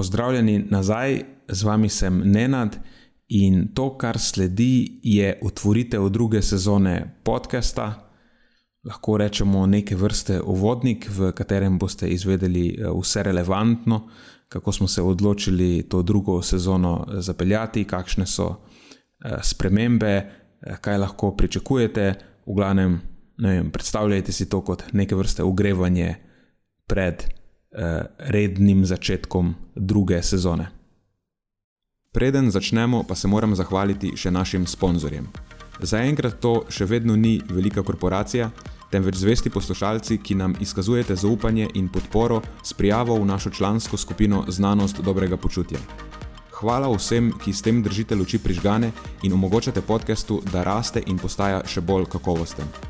Pozdravljeni nazaj, z vami sem Nenad in to, kar sledi, je otvoritev druge sezone podcasta. Lahko rečemo neke vrste uvodnik, v katerem boste izvedeli eh, vse relevantno, kako smo se odločili to drugo sezono eh, zapeljati, kakšne so eh, spremembe, kaj lahko pričakujete. V glavnem, vem, predstavljajte si to kot neke vrste ogrevanje pred rednim začetkom druge sezone. Preden začnemo, pa se moram zahvaliti še našim sponzorjem. Zaenkrat to še vedno ni velika korporacija, temveč zvesti poslušalci, ki nam izkazujete zaupanje in podporo s prijavo v našo člansko skupino Znanost dobrega počutja. Hvala vsem, ki s tem držite luči prižgane in omogočate podkastu, da raste in postaja še bolj kakovosten.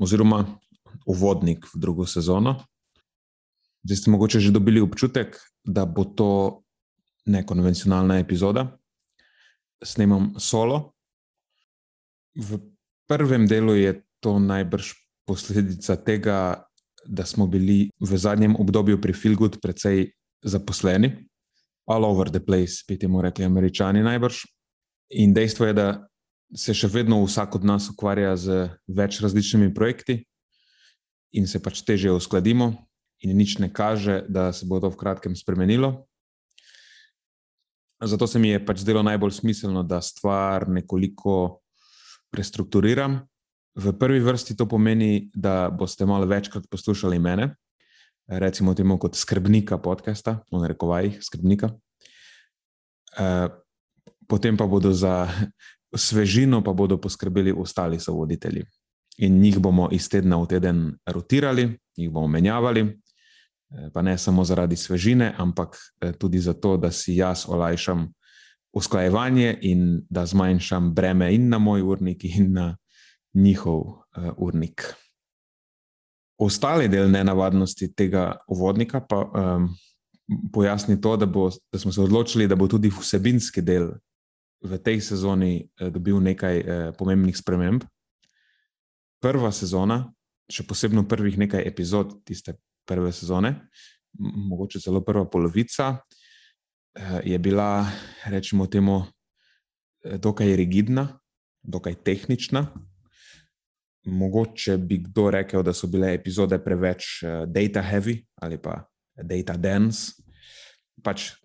oziroma uvodnik v drugo sezono. Zdaj ste mogoče že dobili občutek, da bo to nekonvencionalna epizoda. Snemam solo. V prvem delu je to najbrž posledica tega, da smo bili v zadnjem obdobju pri Filgud precej zaposleni, all over the place, bi temu rekli američani najbrž. In dejstvo je, da se še vedno vsak od nas ukvarja z več različnimi projekti in se pač teže uskladimo, in nič ne kaže, da se bo to v kratkem spremenilo. Zato se mi je pač zdelo najbolj smiselno, da stvar nekoliko prestrukturiram. V prvi vrsti to pomeni, da boste malo večkrat poslušali mene, recimo temu kot skrbnika podcasta, v narekovajih skrbnika. Eh, potem pa bodo za svežino pa bodo poskrbeli ostali sovoditelji. In njih bomo iz tedna v teden rotirali, jih bomo menjavali, eh, pa ne samo zaradi svežine, ampak eh, tudi zato, da si jaz olajšam usklajevanje in da zmanjšam breme in na moj urnik, in na njihov uh, urnik. Ostali del nenavadnosti tega uvodnika pa um, pojasni to, da, bo, da smo se odločili, da bo tudi vsebinski del v tej sezoni eh, dobil nekaj eh, pomembnih sprememb. Prva sezona, še posebej prvih nekaj epizod tiste prve sezone, mogoče celo prva polovica, eh, je bila, rečemo temu, dokaj rigidna, dokaj tehnična. Mogoče bi kdo rekel, da so bile epizode preveč data heavy ali pa data dense. Pač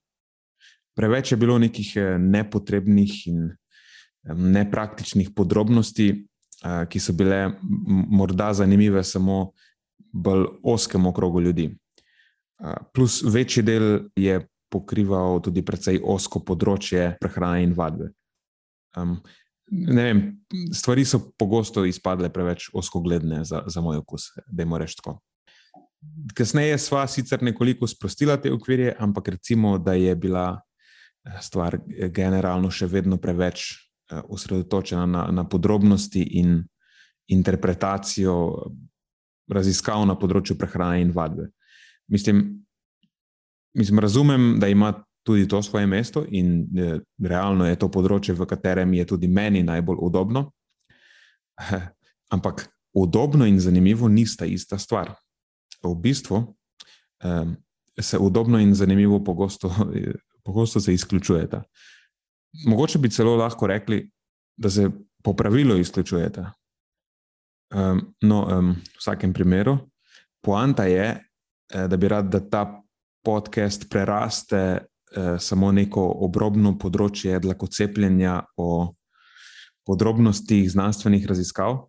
Preveč je bilo nekih eh, nepotrebnih in nepraktičnih podrobnosti, eh, ki so bile morda zanimive samo bolj oskemu krogu ljudi. Eh, plus večji del je pokrival tudi precej osko področje prehrane in vadbe. Vem, stvari so pogosto izpadle preveč oskogledne za, za moj okus, da jim rečem tako. Kasneje sva sicer nekoliko sprostila te okvirje, ampak recimo, da je bila stvar generalno še vedno preveč eh, osredotočena na, na podrobnosti in interpretacijo raziskav na področju prehrane in vadbe. Mislim, mislim, razumem, da ima tudi to svoje mesto in eh, realno je to področje, v katerem je tudi meni najbolj udobno. Ampak udobno in zanimivo nista ista stvar. V bistvu eh, se udobno in zanimivo pogosto pogosto se izključujeta. Mogoče bi celo lahko rekli, da se po pravilu izključujeta. Um, no, um, v vsakem primeru, poanta je, eh, da bi rad, da ta podcast preraste uh, samo neko obrobno področje dlakocepljenja o podrobnostih znanstvenih raziskav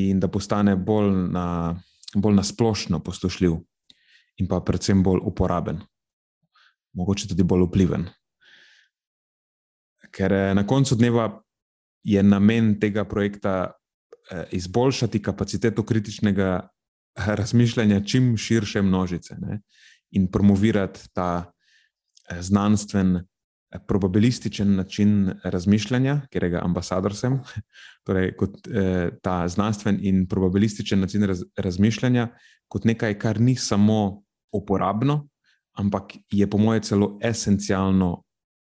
in da postane bolj na, bolj na splošno poslušljiv in pa predvsem bolj uporaben, mogoče tudi bolj vpliven. Ker eh, na koncu dneva je namen tega projekta eh, izboljšati kapaciteto kritičnega eh, razmišljanja čim širše množice ne? in promovirati ta znanstven, probabilističen način razmišljanja, ker je ambasador sem, torej kot ta znanstven in probabilističen način raz, razmišljanja, kot nekaj, kar ni samo uporabno, ampak je po mojem celo esencialno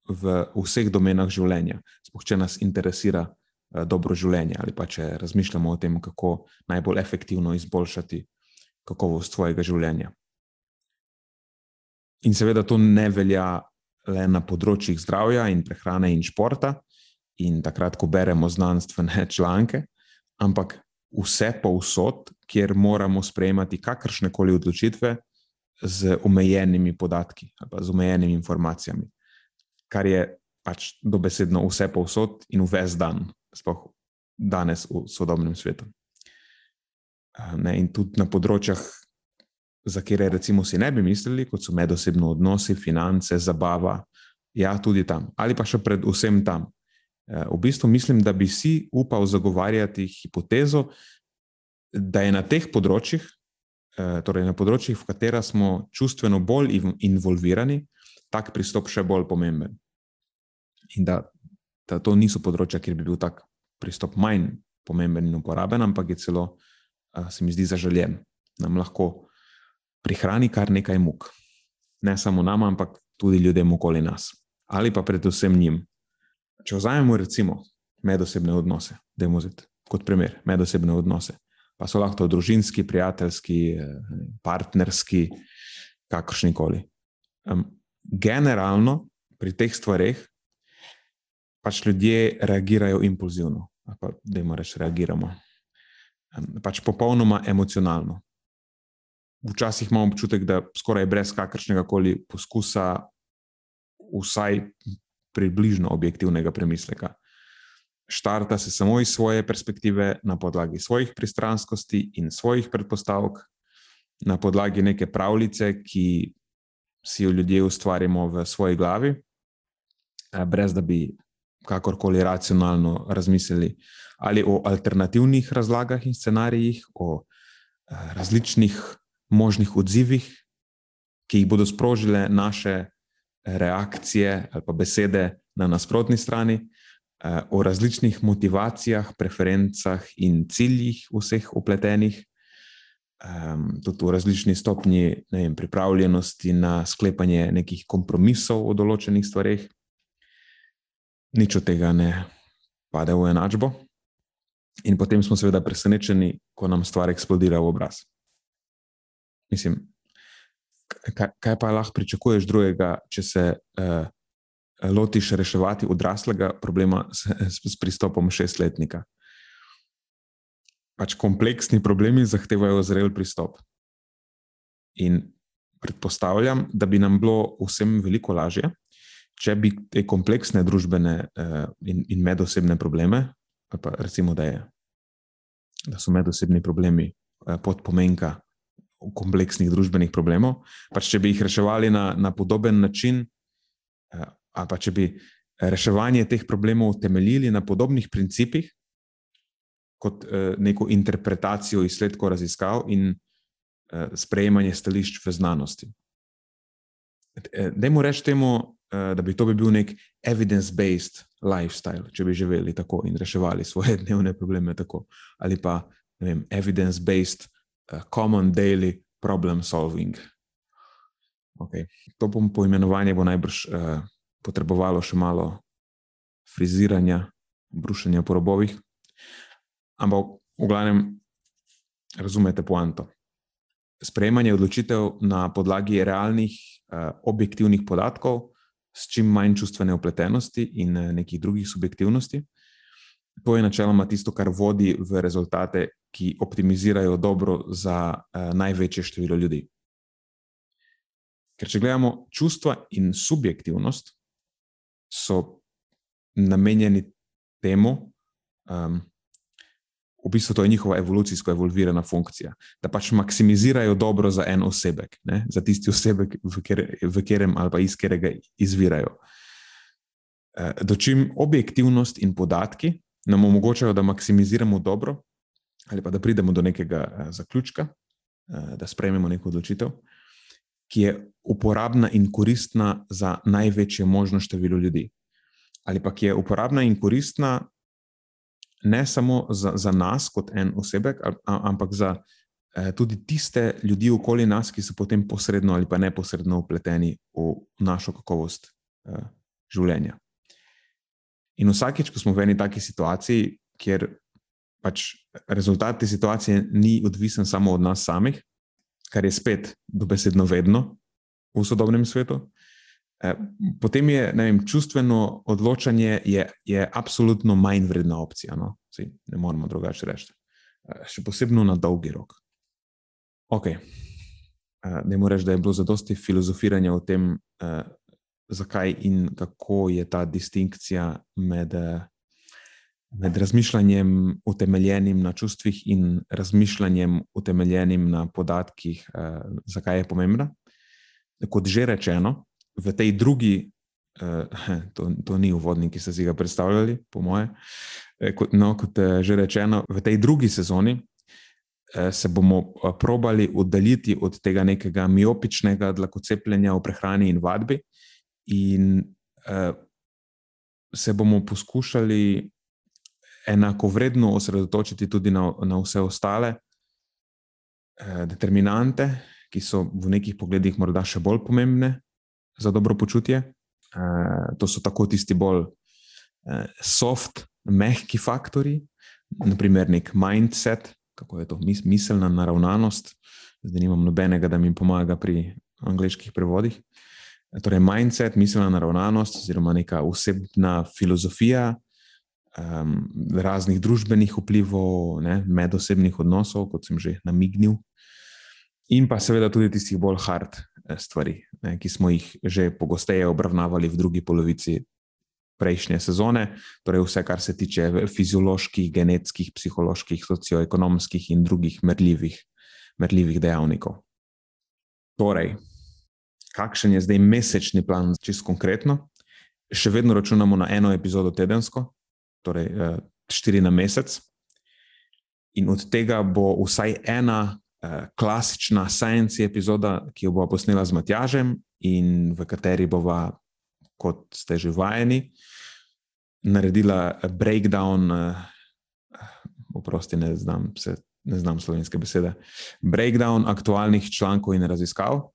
v vseh domenah življenja, sploh če nas interesira uh, dobro življenje ali pa če razmišljamo o tem, kako najbolj efektivno izboljšati kakovost svojega življenja. In seveda to ne velja le na področjih zdravja in prehrane in športa, in takrat, ko beremo znanstvene članke, ampak vse povsod, kjer moramo sprejemati kakršne koli odločitve, z omejenimi podatki ali z omejenimi informacijami, kar je pač dobesedno vse povsod in vse dan, sploh danes v sodobnem svetu. Ne, in tudi na področjih, za katere recimo si ne bi mislili, kot so medosebni odnosi, finance, zabava, ja, tudi tam, ali pa še predvsem tam. V bistvu mislim, da bi si upal zagovarjati hipotezo, da je na teh področjih Eh, torej na področjih, v katera smo čustveno bolj involvirani, tak pristop še bolj pomemben. In da, da to niso področja, kjer bi bil tak pristop manj pomemben in uporaben, ampak je celo, eh, se mi zdi, zaželjen. Nam lahko prihrani kar nekaj muk. Ne samo nam, ampak tudi ljudem okoli nas. Ali pa predvsem njim. Če vzamemo recimo medosebne odnose, da je muzit, kot primer, medosebne odnose pa so lahko družinski, prijateljski, eh, partnerski, kakršni koli. Generalno pri teh stvareh pač ljudje reagirajo impulzivno, pa da jim reč reagiramo. Pač popolnoma emocionalno. Včasih imamo občutek, da skoraj brez kakršnega koli poskusa, vsaj približno objektivnega premisleka štarta se samo iz svoje perspektive, na podlagi svojih pristranskosti in svojih predpostavk, na podlagi neke pravljice, ki si jo ljudje ustvarjamo v svoji glavi, brez da bi kakorkoli racionalno razmislili ali o alternativnih razlagah in scenarijih, o različnih možnih odzivih, ki jih bodo sprožile naše reakcije ali pa besede na nasprotni strani o različnih motivacijah, preferencah in ciljih vseh upletenih, um, tudi v različni stopnji vem, pripravljenosti na sklepanje nekih kompromisov o določenih stvareh. Nič od tega ne pade v enačbo, in potem smo seveda presenečeni, ko nam stvar eksplodira v obraz. Mislim, kaj, kaj pa lahko pričakuješ drugega, če se uh, lotiš reševati odraslega problema s, s, s pristopom šestletnika. Pač kompleksni problemi zahtevajo zrel pristop. In predpostavljam, da bi nam bilo vsem veliko lažje, če bi te kompleksne družbene uh, in, in medosebne probleme, pa recimo, da, je, da so medosebni problemi uh, podpomenka kompleksnih družbenih problemov, pač če bi jih reševali na, na podoben način, uh, ali pa če bi reševanje teh problemov temeljili na podobnih principih, kot eh, neko interpretacijo izsledkov raziskav in eh, sprejemanje stališč v znanosti. Eh, Dajmo reči temu, da bi to bi bil nek evidence-based lifestyle, če bi živeli tako in reševali svoje dnevne probleme tako, ali pa evidence-based common daily problem solving. Okay. To poimenovanje bo najbrž uh, potrebovalo še malo friziranja, brušenja po robovih. Ampak, v glavnem, razumete poanto. Sprejemanje odločitev na podlagi realnih, uh, objektivnih podatkov, s čim manj čustvene upletenosti in uh, nekih drugih subjektivnosti. To je načeloma tisto, kar vodi v rezultate, ki optimizirajo dobro za uh, največje število ljudi. Ker če gledamo čustva in subjektivnost, so namenjeni temu, um, v bistvu to je njihova evolucijsko evolvirana funkcija, da pač maksimizirajo dobro za en osebek, ne? za tisti osebek, v, kjer, v katerem ali iz katerega izvirajo. Uh, dočim objektivnost in podatki nam omogočajo, da maksimiziramo dobro, ali pa da pridemo do nekega uh, zaključka, uh, da sprejmemo neko odločitev, ki je uporabna in koristna za največje možno število ljudi. Ali pa ki je uporabna in koristna ne samo za, za nas, kot en osebek, ampak za eh, tudi tiste ljudi okoli nas, ki so potem posredno ali pa neposredno upleteni v našo kakovost eh, življenja. In vsakeč, ko smo v eni taki situaciji, kjer pač rezultat te situacije ni odvisen samo od nas samih, kar je spet dobesedno vedno v sodobnem svetu. Eh, potem je vem, čustveno odločanje je, je absolutno manj vredna opcija. No? Si, ne moremo drugače reči. Eh, še posebej na dolgi rok. Okay. Eh, ne moreš, da je bilo zadosti filozofiranja o tem, zakaj in kako je ta distinkcija med, med razmišljanjem utemeljenim na čustvih in razmišljanjem utemeljenim na podatkih, zakaj je pomembna. Kot že rečeno, v tej drugi, uh, to, to ni uvodnik, ki ste si ga predstavljali, po moje, eh, kot, no, kot uh, že rečeno, v tej drugi sezoni uh, se bomo probali oddaljiti od tega nekega miopičnega dlakocepljenja v prehrani in vadbi, in uh, se bomo poskušali enako vredno osredotočiti tudi na, na vse ostale uh, determinante. Ki so v nekih pogledih morda še bolj pomembne, za dobro počutje. Uh, to so tako tisti bolj uh, soft, mehki faktori, naprimer nek mindset, kako je to mis miselna naravnanost. Zdaj nimam nobenega, da mi pomaga pri angliških prevodih. Torej, mindset, miselna naravnanost, oziroma neka osebna filozofija um, raznih družbenih vplivov, ne, medosebnih odnosov, kot sem že namignil, in pa seveda tudi tistih bolj hard Eh, stvari, ne, ki smo jih že pogosteje obravnavali v drugi polovici prejšnje sezone, torej vse, kar se tiče fizioloških, genetskih, psiholoških, socioekonomskih in drugih merljivih, merljivih dejavnikov. Torej, kakšen je zdaj mesečni plan, čisto konkretno? Še vedno računamo na eno epizodo tedensko, torej eh, štiri na mesec, in od tega bo vsaj ena Eh, klasična science epizoda, ki jo bo posnela z Matjažem in v kateri bova, kot ste že vajeni, naredila breakdown, uh, oprosti, ne znam, se, ne znam slovenske besede, breakdown aktualnih člankov in raziskav,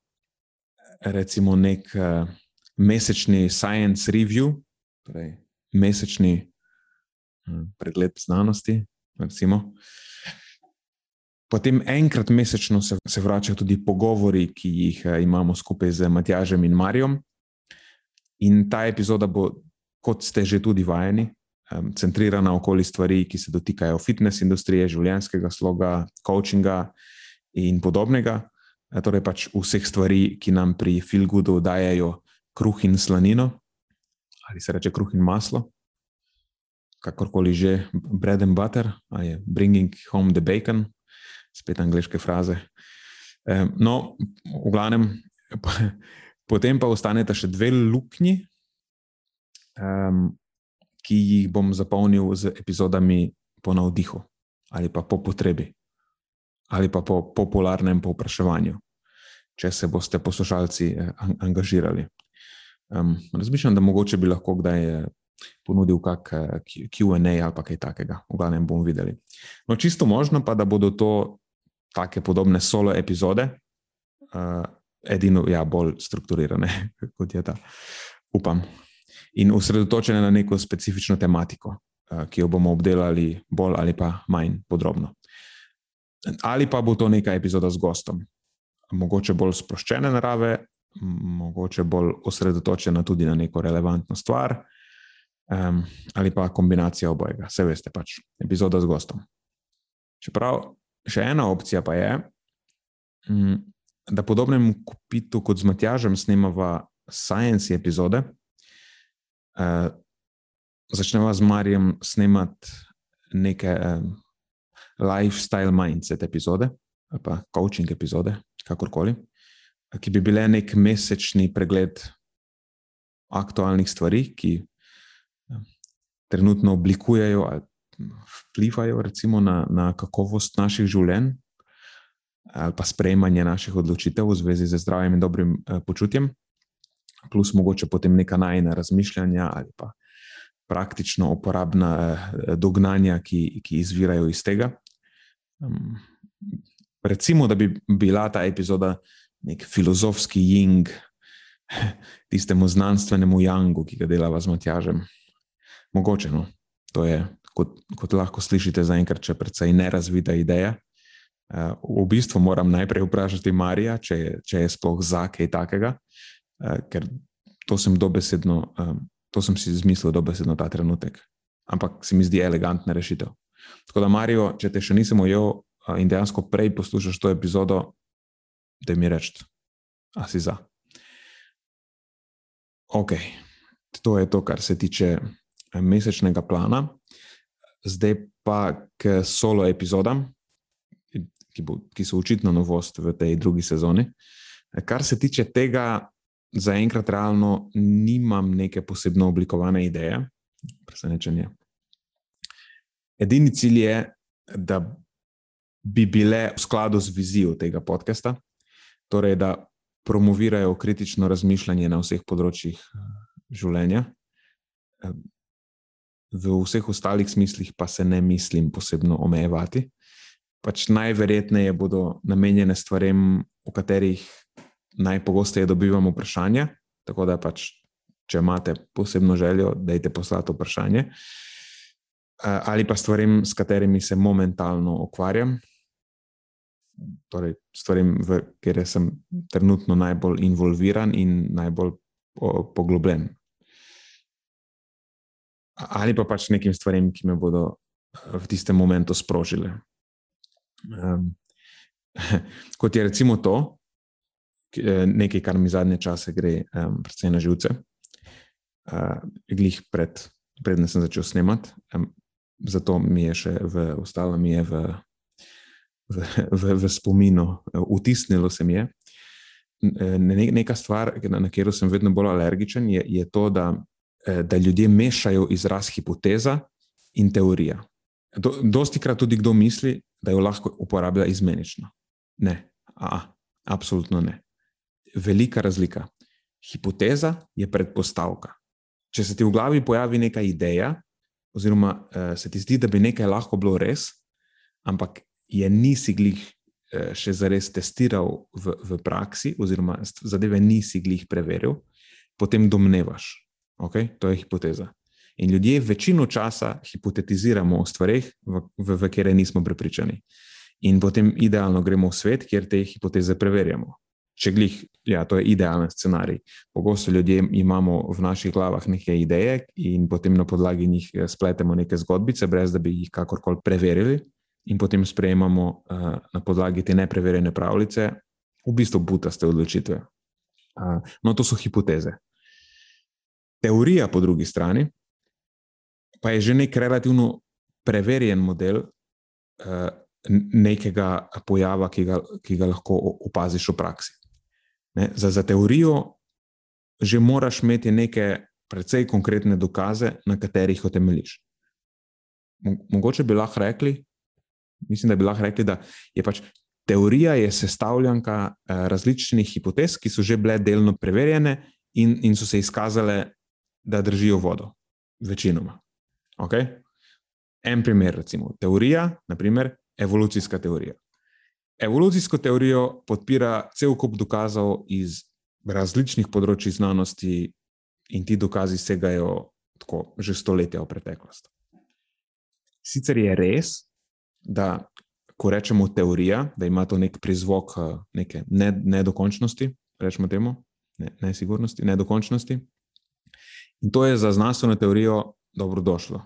recimo nek uh, mesečni science review, torej mesečni uh, pregled znanosti, recimo. Potem enkrat mesečno se, se vračajo tudi pogovori, ki jih eh, imamo skupaj z Matjažem in Marijom. In ta epizoda bo, kot ste že tudi vajeni, centrirana okoli stvari, ki se dotikajo fitness industrije, življenjskega sloga, coachinga in podobnega. Eh, torej, pač vseh stvari, ki nam pri Filgudu dajajo kruh in slanino, ali se reče kruh in maslo, kakorkoli že, bread and butter, ali bringing home the bacon spet angliške fraze. No, v glavnem, potem pa ostaneta še dve luknji, ki jih bom zapolnil z epizodami po navdihu ali pa po potrebi ali pa po popularnem povpraševanju, če se boste poslušalci eh, angažirali. Razmišljam, da mogoče bi lahko kdaj. Ponudil kak eh, QA ali kaj takega, v glavnem bomo videli. No, čisto možno pa, da bodo to take podobne solo epizode, uh, edino, ja, bolj strukturirane, kot je ta, upam, in osredotočene na neko specifično tematiko, uh, ki jo bomo obdelali bolj ali pa manj podrobno. Ali pa bo to neka epizoda z gostom, mogoče bolj sproščene narave, mogoče bolj osredotočena tudi na neko relevantno stvar, um, ali pa kombinacija obojega, vse veste pač, epizoda z gostom. Čeprav Še ena opcija pa je, mm, da podobnem kopitu kot z Matjažem snemava science epizode. Uh, začneva z Marijem snemati neke uh, lifestyle mindset epizode ali pa coaching epizode, kakorkoli, ki bi bile nek mesečni pregled aktualnih stvari, ki trenutno oblikujejo ali vplivajo recimo, na, na kakovost naših življenj ali pa sprejemanje naših odločitev v zvezi z zdravjem in dobrim eh, počutjem, plus mogoče potem neka najna razmišljanja ali pa praktično uporabna eh, dognanja, ki, ki izvirajo iz tega. Um, recimo, da bi bila ta epizoda nek filozofski jing tistemu znanstvenemu jangu, ki ga delava z Matjažem. Mogoče, no, to je, kot, kot lahko slišite, zaenkrat, če precej nerazvita ideja. Uh, v bistvu moram najprej vprašati Marija, če je, če je sploh za kaj takega, uh, ker to sem dobesedno, um, to sem si izmislil dobesedno ta trenutek. Ampak se mi zdi elegantna rešitev. Tako da, Marijo, če te še nisem ujel uh, in dejansko prej poslušaš to epizodo, da mi rečeš, a si za. Ok, to je to, kar se tiče mesečnega plana. Zdaj pa k solo epizodam ki, bo, ki so očitno novost v tej drugi sezoni. Kar se tiče tega, zaenkrat realno nimam neke posebno oblikovane ideje, presenečenje. Edini cilj je, da bi bile v skladu z vizijo tega podcasta, torej da promovirajo kritično razmišljanje na vseh področjih eh, življenja. V vseh ostalih smislih pa se ne mislim posebno omejevati pač najverjetneje bodo namenjene stvarem, o katerih najpogosteje dobivamo vprašanje. Tako da, pač, če imate posebno željo, dajte poslati vprašanje. Ali pa stvarem, s katerimi se momentalno ukvarjam, torej stvarem, v kateri sem trenutno najbolj involviran in najbolj poglobljen. Ali pa pač nekim stvarem, ki me bodo v tistem momentu sprožile. Um, kot je recimo to, eh, nekaj, kar mi zadnje čase gre, um, predvsem na živce. Uh, glih pred, predtem sem začel snemati, um, zato mi je še v, ostalo mi je v, v, v, v spominu, vtisnilo se mi je. Ne, neka stvar, na katero sem vedno bolj alergičen, je, je to, da, da ljudje mešajo izraz hipoteza in teorija. Do, dosti krat tudi kdo misli, da jo lahko uporablja izmenično. Ne, a, absolutno ne. Velika razlika. Hipoteza je predpostavka. Če se ti v glavi pojavi neka ideja, oziroma uh, se ti zdi, da bi nekaj lahko bilo res, ampak je nisi glih uh, še zares testiral v, v praksi, oziroma zadeve nisi glih preveril, potem domnevaš. Okay? To je hipoteza. In ljudje večino časa hipotetiziramo o stvarih, v, v, v katere nismo prepričani. In potem idealno gremo v svet, kjer te hipoteze preverjamo. Če glih, ja, to je idealen scenarij. Pogosto ljudje imamo v naših glavah neke ideje in potem na podlagi njih eh, spletemo neke zgodbice, brez da bi jih kakorkoli preverili, in potem sprejemamo uh, na podlagi te nepreverjene pravljice, v bistvu butaste odločitve. Uh, no, to so hipoteze. Teorija, po drugi strani, pa je že nek relativno preverjen model uh, nekega pojava, ki ga, ki ga lahko opaziš v praksi. Ne, za, za teorijo že moraš imeti neke precej konkretne dokaze, na katerih o temeljiš. Mogoče bi lahko rekli, mislim, da bi lahko rekli, da je pač teorija je sestavljanka uh, različnih hipotez, ki so že bile delno preverjene in, in so se izkazale, da držijo vodo, večinoma. Okay? En primer, recimo, teorija, naprimer, evolucijska teorija. Evolucijsko teorijo podpira cel kup dokazov iz različnih področji znanosti, in ti dokazi segajo tako že stoletja v preteklost. Sicer je res, da ko rečemo teorija, da ima to nek prizvok eh, neke nedokončnosti, rečemo temu, ne, nesigurnosti, nedokončnosti. In to je za znanstveno teorijo dobrodošlo.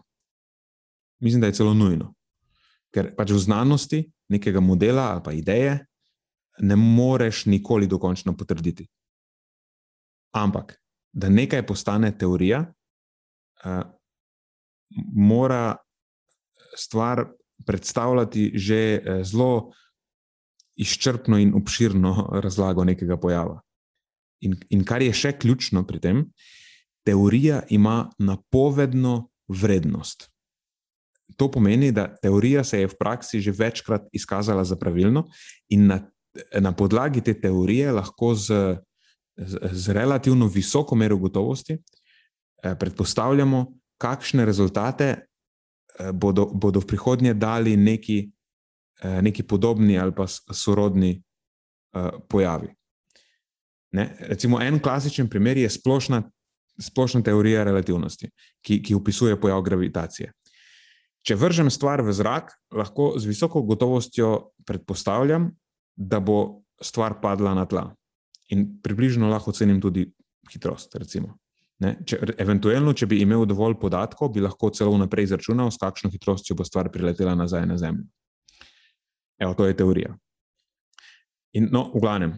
Mislim, da je celo nujno. Ker pač v znanosti nekega modela ali pa ideje ne moreš nikoli dokončno potrditi. Ampak, da nekaj postane teorija, uh, mora stvar predstavljati že uh, zelo izčrpno in obširno razlago nekega pojava. In, in kar je še ključno pri tem, teorija ima napovedno vrednost. To pomeni, da teorija se je v praksi že večkrat izkazala za pravilno, in na, na podlagi te teorije lahko z, z, z relativno visoko mero gotovosti eh, predpostavljamo, kakšne rezultate eh, bodo, bodo v prihodnje dali neki, eh, neki podobni ali pa sorodni eh, pojavi. Ne? Recimo, en klasičen primer je splošna, splošna teorija relativnosti, ki, ki opisuje pojav gravitacije. Če vržem stvar v zrak, lahko z visoko gotovostjo predpostavljam, da bo stvar padla na tla. In približno lahko ocenim tudi hitrost. Če, eventualno, če bi imel dovolj podatkov, bi lahko celo vnaprej izračunal, s kakšno hitrostjo bo stvar priletela nazaj na Zemljo. Evo, to je teorija. In, no, v glavnem,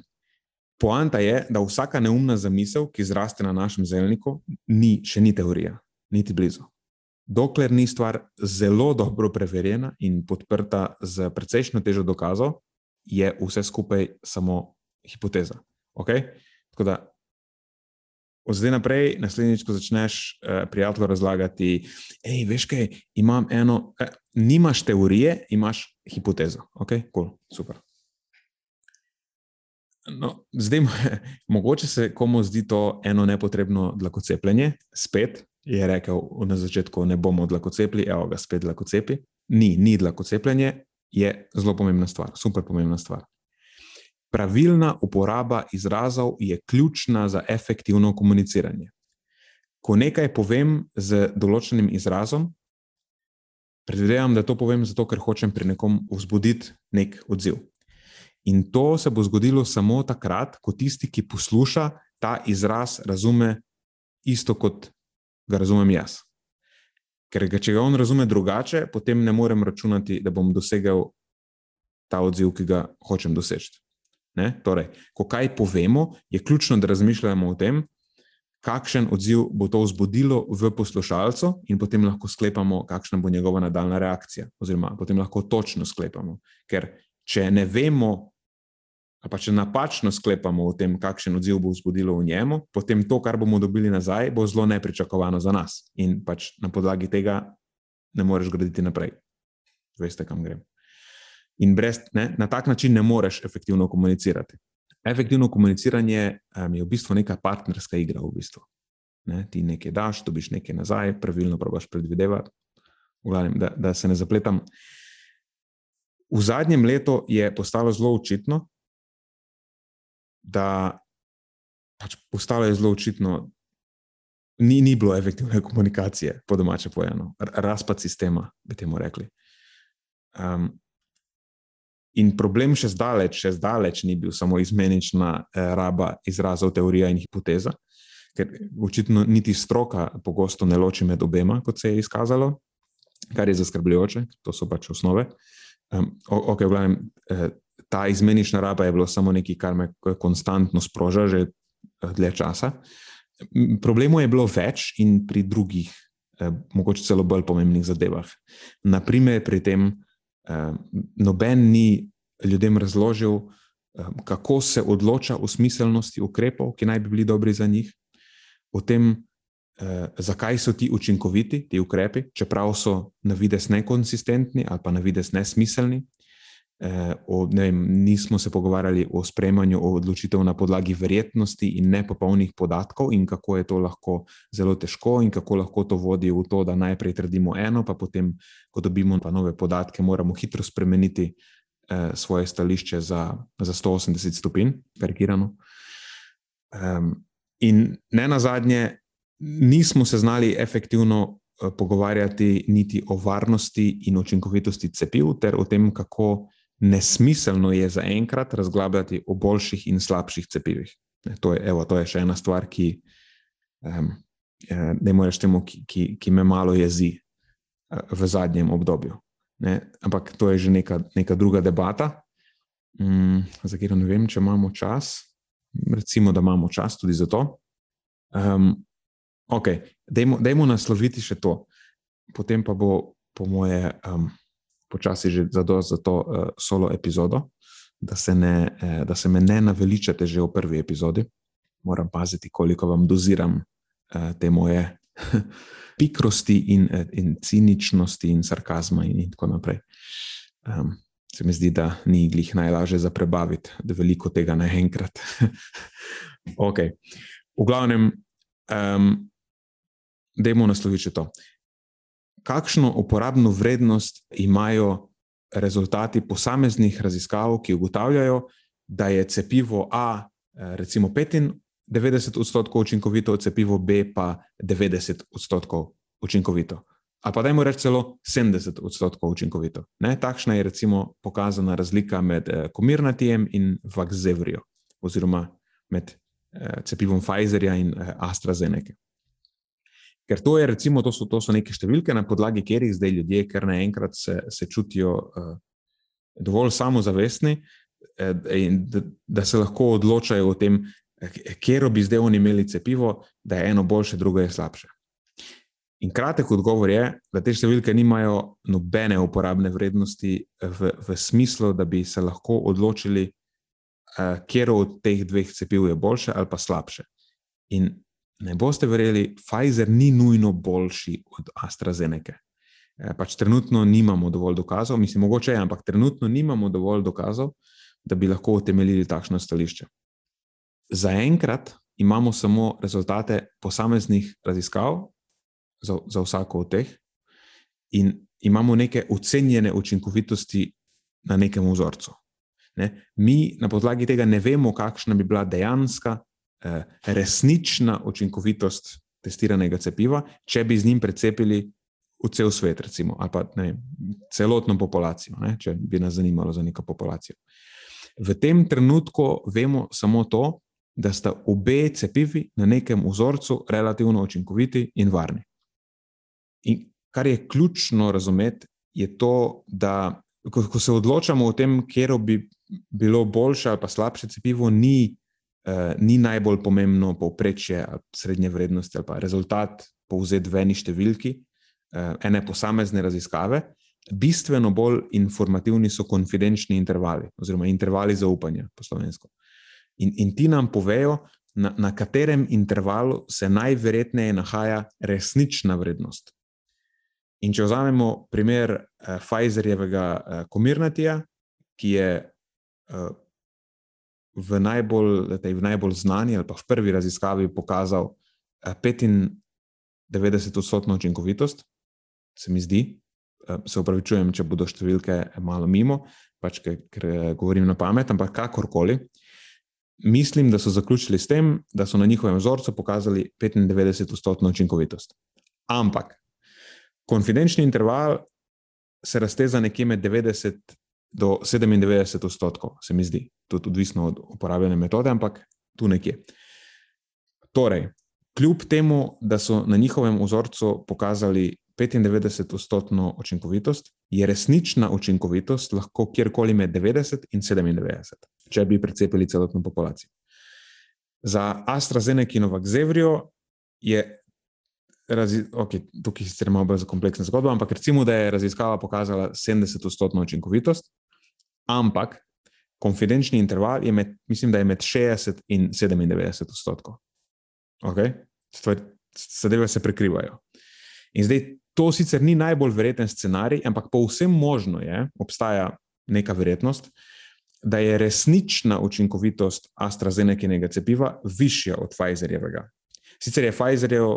poanta je, da vsaka neumna zamisel, ki zraste na našem zelniku, ni, še ni teorija, niti blizu dokler ni stvar zelo dobro preverjena in podprta z precejšno težo dokazov, je vse skupaj samo hipoteza. Okay? Tako da, od zdaj naprej, naslednjič, ko začneš eh, prijatelju razlagati, hej, veš kaj, imam eno, eh, nimaš teorije, imaš hipotezo. Ok, cool, super. No, zdaj, mogoče se komu zdi to eno nepotrebno dlakocepljenje, spet, je rekel na začetku, ne bomo dlako cepili, evo ga spet dlako cepi. Ni, ni dlako cepljenje, je zelo pomembna stvar, super pomembna stvar. Pravilna uporaba izrazov je ključna za efektivno komuniciranje. Ko nekaj povem z določenim izrazom, predvidevam, da to povem zato, ker hočem pri nekom vzbuditi nek odziv. In to se bo zgodilo samo takrat, ko tisti, ki posluša ta izraz, razume isto kot ga razumem jaz. Ker ga, če ga on razume drugače, potem ne morem računati, da bom dosegel ta odziv, ki ga hočem doseči. Torej, ko kaj povemo, je ključno, da razmišljamo o tem, kakšen odziv bo to vzbudilo v poslušalcu, in potem lahko sklepamo, kakšna bo njegova nadaljna reakcija. Oziroma, potem lahko točno sklepamo. Ker če ne vemo, pa če napačno sklepamo o tem, kakšen odziv bo vzbudilo v njemu, potem to, kar bomo dobili nazaj, bo zelo nepričakovano za nas. In pač na podlagi tega ne moreš graditi naprej. Veste, kam grem. In brez, ne, na tak način ne moreš efektivno komunicirati. Efektivno komuniciranje um, je v bistvu neka partnerska igra. V bistvu. ne, ti nekaj daš, dobiš nekaj nazaj, pravilno probaš predvidevati. Glavnem, da, da se ne zapletam. V zadnjem letu je postalo zelo očitno, da pač postalo je zelo očitno, ni, ni bilo efektivne komunikacije, po domače povedano, razpad sistema, bi temu rekli. Um, in problem še zdaleč, še zdaleč ni bil samo izmenična eh, raba izrazov, teorija in hipoteza, ker očitno niti stroka pogosto ne loči med obema, kot se je izkazalo, kar je zaskrbljujoče, to so pač osnove. Um, ok, v glavnem. Eh, ta izmenična raba je bilo samo nekaj, kar me konstantno sproža že eh, dlje časa. Problemov je bilo več in pri drugih, eh, mogoče celo bolj pomembnih zadevah. Naprimer, pri tem, eh, noben ni ljudem razložil, eh, kako se odloča o smiselnosti ukrepov, ki naj bi bili dobri za njih, o tem, eh, zakaj so ti učinkoviti, ti ukrepi, čeprav so na vides nekonsistentni ali pa na vides nesmiselni. Eh, o, vem, nismo se pogovarjali o sprejemanju odločitev na podlagi verjetnosti in nepopolnih podatkov, in kako je to lahko zelo težko, in kako lahko to vodi v to, da najprej trdimo eno, pa potem, ko dobimo pa nove podatke, moramo hitro spremeniti eh, svoje stališče za, za 180 stopinj, karikirano. Um, in ne na zadnje, nismo se znali efektivno. Eh, pogovarjati niti o varnosti in učinkovitosti cepiv, ter o tem, kako nesmiselno je za enkrat razglabljati o boljših in slabših cepivih. To je, evo, to je še ena stvar, ki um, ne moreš temu, ki, ki, ki me malo jezi uh, v zadnjem obdobju. Ne? Ampak to je že neka, neka druga debata. mm, za katero ne vem, če imamo čas. Recimo, da imamo čas tudi za to. Um, ok, dajmo nasloviti še to. Potem pa bo, po moje, um, počasi že zadost za to uh, solo epizodo, da se, ne, eh, da se me ne naveličate že v prvi epizodi. Moram paziti, koliko vam doziram uh, te moje pikrosti in, in ciničnosti in sarkazma in, in tako naprej. Um, se mi zdi, da ni glih najlažje za prebaviti, da veliko tega naenkrat. ok. V glavnem, um, dajmo nasloviti to. Kakšno uporabno vrednost imajo rezultati posameznih raziskav, ki ugotavljajo, da je cepivo A, eh, recimo 95 odstotkov učinkovito, cepivo B pa 90 odstotkov učinkovito. Ali pa dajmo reči celo 70 odstotkov učinkovito. Ne? Takšna je recimo pokazana razlika med eh, komirnatijem in Vaxzevrijo, oziroma med eh, cepivom Pfizerja in eh, AstraZeneca. Ker to, je, recimo, to, so, to so neke številke, na podlagi katerih zdaj ljudje, ker naenkrat se, se čutijo uh, dovolj samozavestni, eh, in da, da se lahko odločajo o tem, kje bi zdaj oni imeli cepivo, da je eno boljše, drugo je slabše. In kratek odgovor je, da te številke nimajo nobene uporabne vrednosti v, v smislu, da bi se lahko odločili, uh, kje od teh dveh cepiv je boljše ali pa slabše. In ne boste verjeli, Pfizer ni nujno boljši od AstraZeneca. E, pač trenutno nimamo dovolj dokazov, mislim, mogoče je, ampak trenutno nimamo dovolj dokazov, da bi lahko utemeljili takšno stališče. Zaenkrat imamo samo rezultate posameznih raziskav za, za vsako od teh, in imamo neke ocenjene učinkovitosti na nekem vzorcu. Ne? Mi na podlagi tega ne vemo, kakšna bi bila dejanska, eh, resnična učinkovitost testiranega cepiva, če bi z njim precepili v cel svet, recimo, ali pa ne, celotno populacijo, ne? če bi nas zanimalo za neko populacijo. V tem trenutku vemo samo to, da sta obe cepivi na nekem vzorcu relativno učinkoviti in varni. In kar je ključno razumeti, je to, da ko, ko se odločamo o tem, kje bi bilo boljše ali pa slabše cepivo, ni, uh, ni najbolj pomembno povprečje srednje vrednosti ali pa rezultat povzeti v eni številki, uh, ene posamezne raziskave. Bistveno bolj informativni so konfidenčni intervali, oziroma intervali zaupanja po slovensko. In, in ti nam povejo, na, na katerem intervalu se najverjetneje nahaja resnična vrednost. In če vzamemo primer uh, Pfizerjevega uh, komirnatija, ki je uh, v, najbolj, v najbolj znani ali pa v prvi raziskavi pokazal uh, 95-odstotno učinkovitost, se mi zdi, uh, se upravičujem, če bodo številke malo mimo, pač ker, ker govorim na pamet, ampak kakorkoli. Mislim, da so zaključili s tem, da so na njihovem vzorcu pokazali 95-odstotno učinkovitost. Ampak Konfidenčni interval se razteza nekje med 90 do 97 odstotkov, se mi zdi, tudi odvisno od uporabljene metode, ampak tu nekje. Torej, kljub temu, da so na njihovem vzorcu pokazali 95 odstotno učinkovitost, je resnična učinkovitost lahko kjerkoli med 90 in 97, če bi precepili celotno populacijo. Za AstraZeneca in Vaxzevrio je okay, tukaj sicer malo bolj kompleksna zgodba, ampak recimo, da je raziskava pokazala 70-odstotno učinkovitost, ampak konfidenčni interval je med, mislim, da je med 60 in 97 odstotkov. Okay? Zadeve se prekrivajo. In zdaj to sicer ni najbolj verjeten scenarij, ampak povsem možno je, obstaja neka verjetnost. Da je resnična učinkovitost AstraZeneca cepiva višja od Pfizerjevega. Sicer je Pfizerjev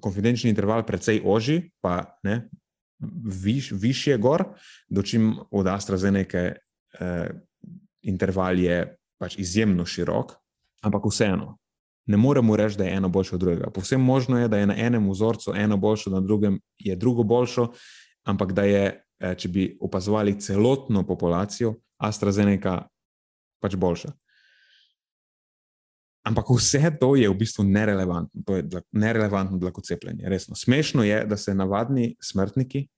konfidenčni interval precej oži, pa ne, viš, višje gor, dočim od AstraZeneca eh, interval je pač izjemno širok, ampak vseeno. Ne moremo reči, da je eno boljše od drugega. Povsem možno je, da je na enem vzorcu eno boljše, na drugem je drugo boljše, ampak da je, eh, če bi opazovali celotno populacijo, AstraZeneca pač boljša. Ampak vse to je v bistvu nerelevantno, to je nerelevantno dla cepljenja. Resno. Smešno je, da se navadni smrtniki,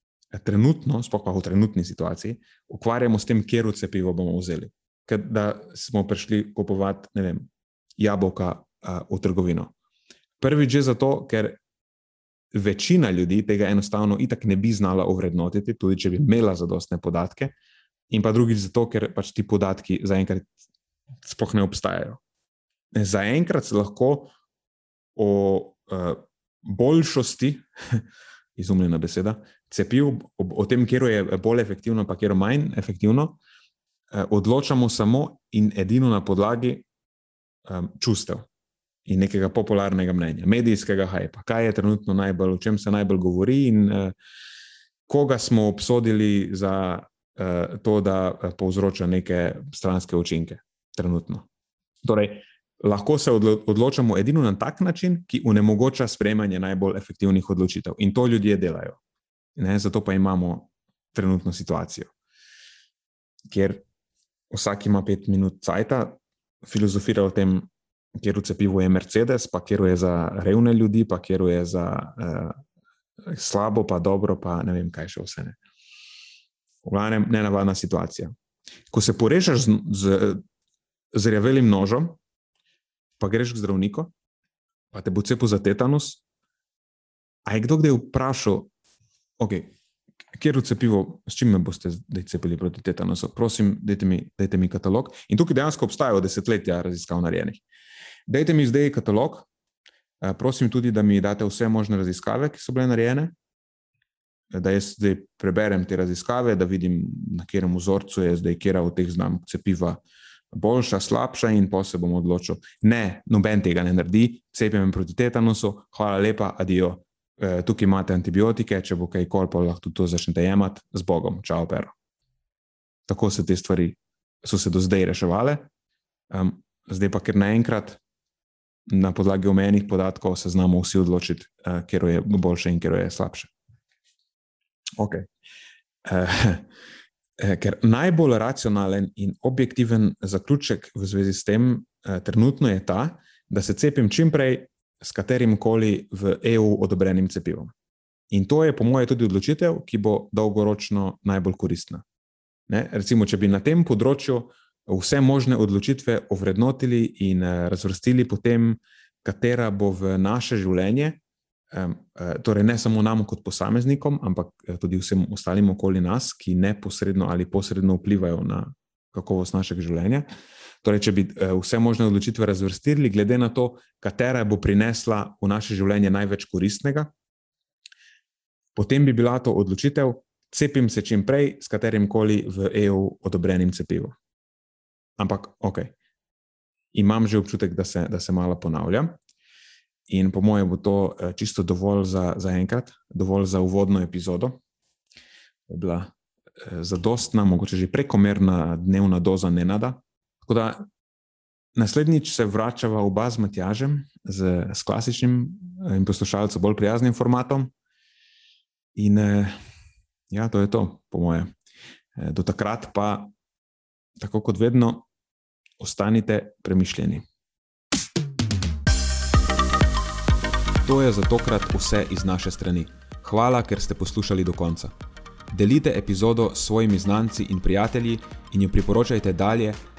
trenutno, sploh pa v trenutni situaciji, ukvarjamo s tem, kje cepivo bomo vzeli. da smo prišli kupovati vem, jabolka uh, v trgovino. Prvič je zato, ker večina ljudi tega enostavno itak ne bi znala ovrednotiti, tudi če bi imela zadostne podatke, in pa drugič zato, ker pač ti podatki zaenkrat sploh ne obstajajo. Zaenkrat se lahko o uh, boljšosti, izumljena beseda, cepiv, o, o tem, kje je bolj efektivno, pa kje je manj efektivno, uh, odločamo samo in edino na podlagi um, čustev in nekega popularnega mnenja, medijskega hajpa, kaj je trenutno najbolj, o čem se najbolj govori in uh, koga smo obsodili za uh, to, da uh, povzroča neke stranske učinke trenutno. Torej, lahko se odlo odločamo edino na tak način, ki onemogoča sprejemanje najbolj efektivnih odločitev in to ljudje delajo. Ne? Zato pa imamo trenutno situacijo, kjer vsak ima pet minut cajta, filozofira o tem, kjer v cepivu je Mercedes, pa kjer je za revne ljudi, pa kjer je za uh, slabo, pa dobro, pa ne vem, kaj še vse. Ne. V glavnem, ne navadna situacija. Ko se porežeš z, z, z revelim nožem, pa greš k zdravniku, pa te bo cepil za tetanus. A je kdo kdaj vprašal, okay, kjer v cepivo, s čim me boste zdaj cepili proti tetanusu? Prosim, dajte mi, dajte mi katalog. In tukaj dejansko obstajajo desetletja raziskav narejenih. Dajte mi zdaj katalog, eh, prosim tudi, da mi date vse možne raziskave, ki so bile narejene, da jaz zdaj preberem te raziskave, da vidim, na katerem vzorcu je zdaj, kera od teh znamk cepiva boljša, slabša in pa se bom odločil. Ne, noben tega ne naredi, cepim proti tetanusu, hvala lepa, adijo. E, tukaj imate antibiotike, če bo kaj kol, pa lahko to začnete jemati z Bogom, čau, pero. Tako se te stvari so se do zdaj reševale, um, zdaj pa ker naenkrat na podlagi omenjenih podatkov se znamo vsi odločiti, uh, kje je boljše in kje je slabše. Okay. Uh, ker najbolj racionalen in objektiven zaključek v zvezi s tem uh, trenutno je ta, da se cepim čim prej s katerim koli v EU odobrenim cepivom. In to je, po mojem, tudi odločitev, ki bo dolgoročno najbolj koristna. Ne? Recimo, če bi na tem področju vse možne odločitve ovrednotili in uh, razvrstili potem, katera bo v naše življenje, uh, torej ne samo nam kot posameznikom, ampak uh, tudi vsem ostalim okoli nas, ki neposredno ali posredno vplivajo na kakovost našega življenja. Torej, če bi uh, vse možne odločitve razvrstili, glede na to, katera bo prinesla v naše življenje največ koristnega, potem bi bila to odločitev. Cepim se čim prej s katerim koli v EU odobrenim cepivom. Ampak, ok, imam že občutek, da se, da se malo ponavlja. In po mojem, bo to eh, čisto dovolj za, za enkrat, dovolj za uvodno epizodo. Je bila eh, zadostna, mogoče že prekomerna dnevna doza nenada. Tako da naslednjič se vračava oba z Matjažem, z, z klasičnim eh, in poslušalcem bolj prijaznim formatom. In ja, to je to, po mojem. Do takrat pa, tako kot vedno, ostanite premišljeni. To je za tokrat vse iz naše strani. Hvala, ker ste poslušali do konca. Delite epizodo s svojimi znanci in prijatelji in jo priporočajte dalje,